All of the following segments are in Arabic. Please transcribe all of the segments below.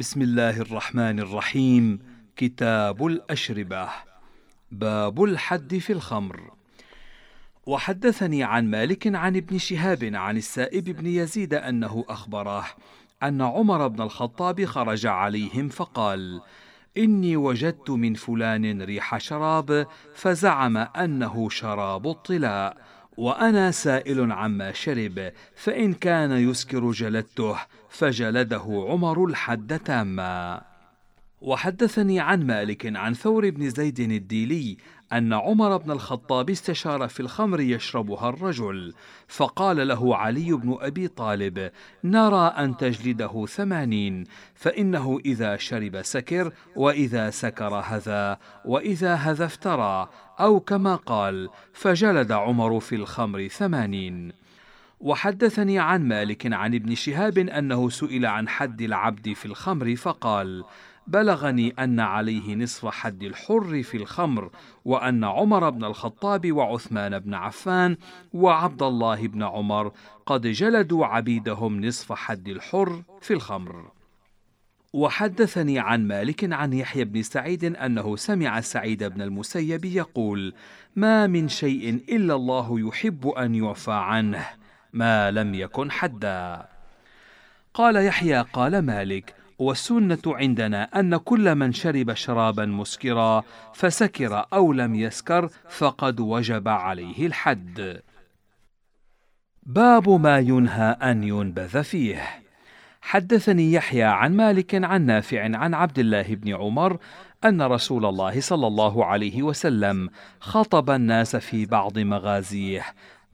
بسم الله الرحمن الرحيم كتاب الأشربة باب الحد في الخمر وحدثني عن مالك عن ابن شهاب عن السائب بن يزيد أنه أخبره أن عمر بن الخطاب خرج عليهم فقال: إني وجدت من فلان ريح شراب فزعم أنه شراب الطلاء. وأنا سائل عما شرب فإن كان يسكر جلدته فجلده عمر الحد تاما. وحدثني عن مالك عن ثور بن زيد الديلي أن عمر بن الخطاب استشار في الخمر يشربها الرجل فقال له علي بن أبي طالب نرى أن تجلده ثمانين فإنه إذا شرب سكر وإذا سكر هذا وإذا هذا افترى أو كما قال فجلد عمر في الخمر ثمانين. وحدثني عن مالك عن ابن شهاب أنه سئل عن حد العبد في الخمر فقال بلغني أن عليه نصف حد الحر في الخمر وأن عمر بن الخطاب وعثمان بن عفان وعبد الله بن عمر قد جلدوا عبيدهم نصف حد الحر في الخمر. وحدثني عن مالك عن يحيى بن سعيد أنه سمع سعيد بن المسيب يقول ما من شيء إلا الله يحب أن يعفى عنه ما لم يكن حدا. قال يحيى قال مالك والسنة عندنا أن كل من شرب شرابا مسكرا فسكر أو لم يسكر فقد وجب عليه الحد. باب ما ينهى أن ينبذ فيه. حدثني يحيى عن مالك عن نافع عن عبد الله بن عمر أن رسول الله صلى الله عليه وسلم خطب الناس في بعض مغازيه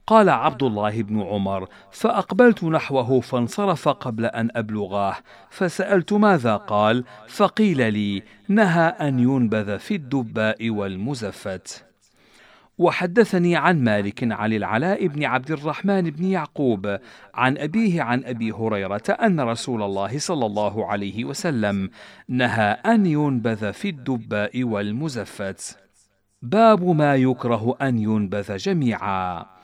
قال عبد الله بن عمر فأقبلت نحوه فانصرف قبل أن ابلغاه فسألت ماذا قال؟ فقيل لي نهى أن ينبذ في الدباء والمزفت. وحدثني عن مالك عن العلاء بن عبد الرحمن بن يعقوب عن أبيه عن أبي هريرة أن رسول الله صلى الله عليه وسلم نهى أن ينبذ في الدباء والمزفت. باب ما يكره أن ينبذ جميعا.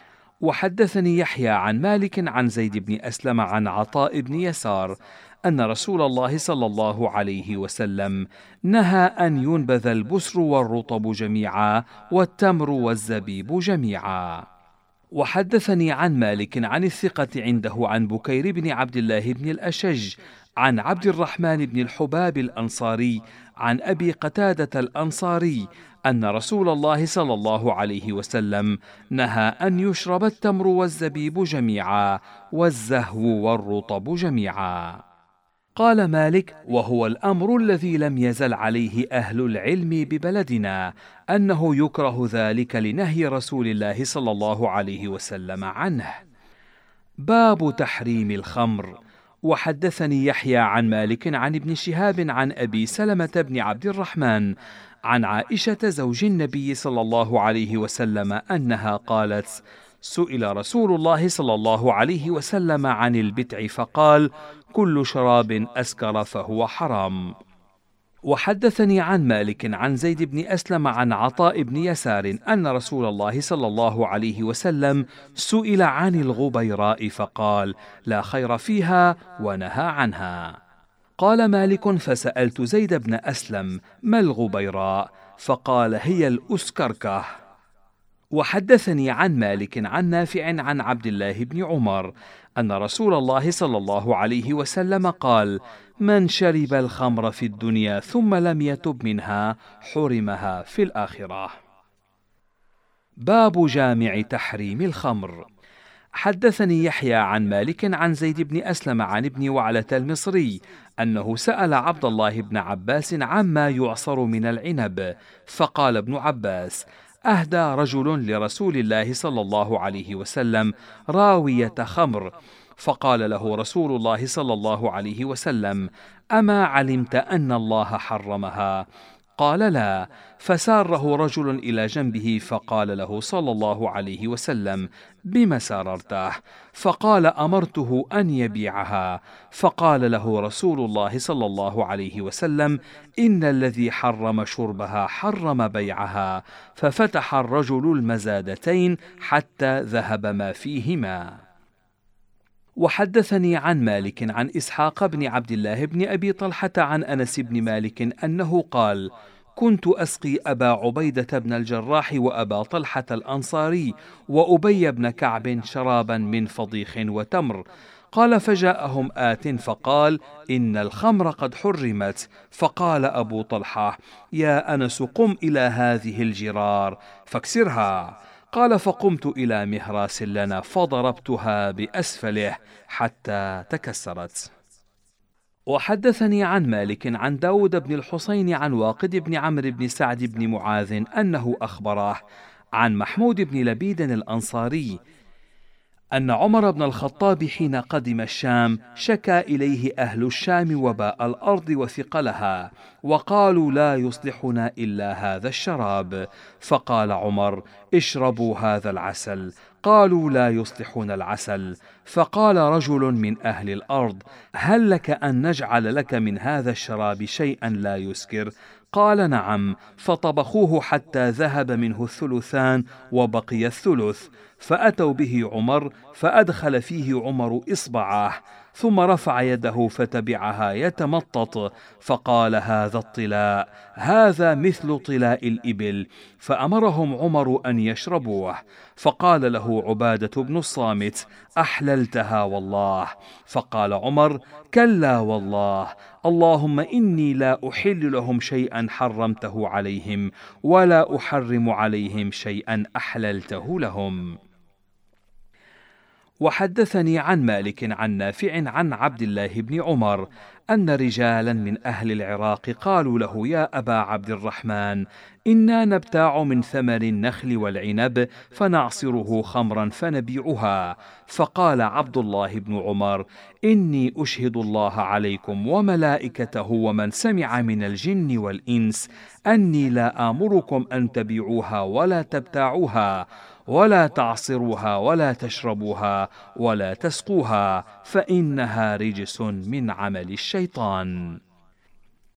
وحدثني يحيى عن مالك عن زيد بن أسلم عن عطاء بن يسار أن رسول الله صلى الله عليه وسلم نهى أن ينبذ البسر والرطب جميعا والتمر والزبيب جميعا. وحدثني عن مالك عن الثقة عنده عن بكير بن عبد الله بن الأشج عن عبد الرحمن بن الحباب الأنصاري عن أبي قتادة الأنصاري أن رسول الله صلى الله عليه وسلم نهى أن يشرب التمر والزبيب جميعا والزهو والرطب جميعا. قال مالك وهو الأمر الذي لم يزل عليه أهل العلم ببلدنا أنه يكره ذلك لنهي رسول الله صلى الله عليه وسلم عنه باب تحريم الخمر وحدثني يحيى عن مالك عن ابن شهاب عن أبي سلمة بن عبد الرحمن عن عائشة زوج النبي صلى الله عليه وسلم أنها قالت سئل رسول الله صلى الله عليه وسلم عن البتع فقال كل شراب أسكر فهو حرام. وحدثني عن مالك عن زيد بن أسلم عن عطاء بن يسار أن رسول الله صلى الله عليه وسلم سئل عن الغبيراء فقال لا خير فيها ونهى عنها. قال مالك فسألت زيد بن أسلم ما الغبيراء؟ فقال هي الأسكركة. وحدثني عن مالك عن نافع عن عبد الله بن عمر أن رسول الله صلى الله عليه وسلم قال من شرب الخمر في الدنيا ثم لم يتب منها حرمها في الآخرة. باب جامع تحريم الخمر. حدثني يحيى عن مالك عن زيد بن أسلم عن ابن وعلة المصري أنه سأل عبد الله بن عباس عما يعصر من العنب فقال ابن عباس أهدى رجل لرسول الله صلى الله عليه وسلم راوية خمر. فقال له رسول الله صلى الله عليه وسلم أما علمت أن الله حرمها؟ قال لا فساره رجل إلى جنبه فقال له صلى الله عليه وسلم بم ساررته؟ فقال أمرته أن يبيعها. فقال له رسول الله صلى الله عليه وسلم إن الذي حرم شربها حرم بيعها. ففتح الرجل المزادتين حتى ذهب ما فيهما. وحدثني عن مالك عن إسحاق بن عبد الله بن أبي طلحة عن أنس بن مالك أنه قال كنت أسقي أبا عبيدة بن الجراح وأبا طلحة الأنصاري وأبي بن كعب شرابا من فضيخ وتمر. قال فجاءهم آت فقال إن الخمر قد حرمت. فقال أبو طلحة يا أنس قم إلى هذه الجرار. فاكسرها. قال فقمت إلى مهراس لنا فضربتها بأسفله حتى تكسرت. وحدثني عن مالك عن داود بن الحسين عن واقد بن عمرو بن سعد بن معاذ أنه أخبره عن محمود بن لبيد الأنصاري أن عمر بن الخطاب حين قدم الشام شكا إليه أهل الشام وباء الأرض وثقلها وقالوا لا يصلحنا إلا هذا الشراب. فقال عمر اشربوا هذا العسل قالوا لا يصلحون العسل فقال رجل من أهل الأرض هل لك أن نجعل لك من هذا الشراب شيئا لا يسكر؟ قال نعم فطبخوه حتى ذهب منه الثلثان وبقي الثلث فأتوا به عمر فأدخل فيه عمر اصبعاه ثم رفع يده فتبعها يتمطط فقال هذا الطلاء هذا مثل طلاء الإبل. فأمرهم عمر أن يشربوه. فقال له عبادة بن الصامت أحللتها والله. فقال عمر كلا والله اللهم إني لا أحل لهم شيئا حرمته عليهم ولا أحرم عليهم شيئا أحللته لهم. وحدثني عن مالك عن نافع عن عبد الله بن عمر أن رجالا من أهل العراق قالوا له يا أبا عبد الرحمن إنا نبتاع من ثمر النخل والعنب فنعصره خمرا فنبيعها. فقال عبد الله بن عمر إني أشهد الله عليكم وملائكته ومن سمع من الجن والإنس أني لا آمركم أن تبيعوها ولا تبتاعوها. ولا تعصروها ولا تشربوها ولا تسقوها فإنها رجس من عمل الشيطان.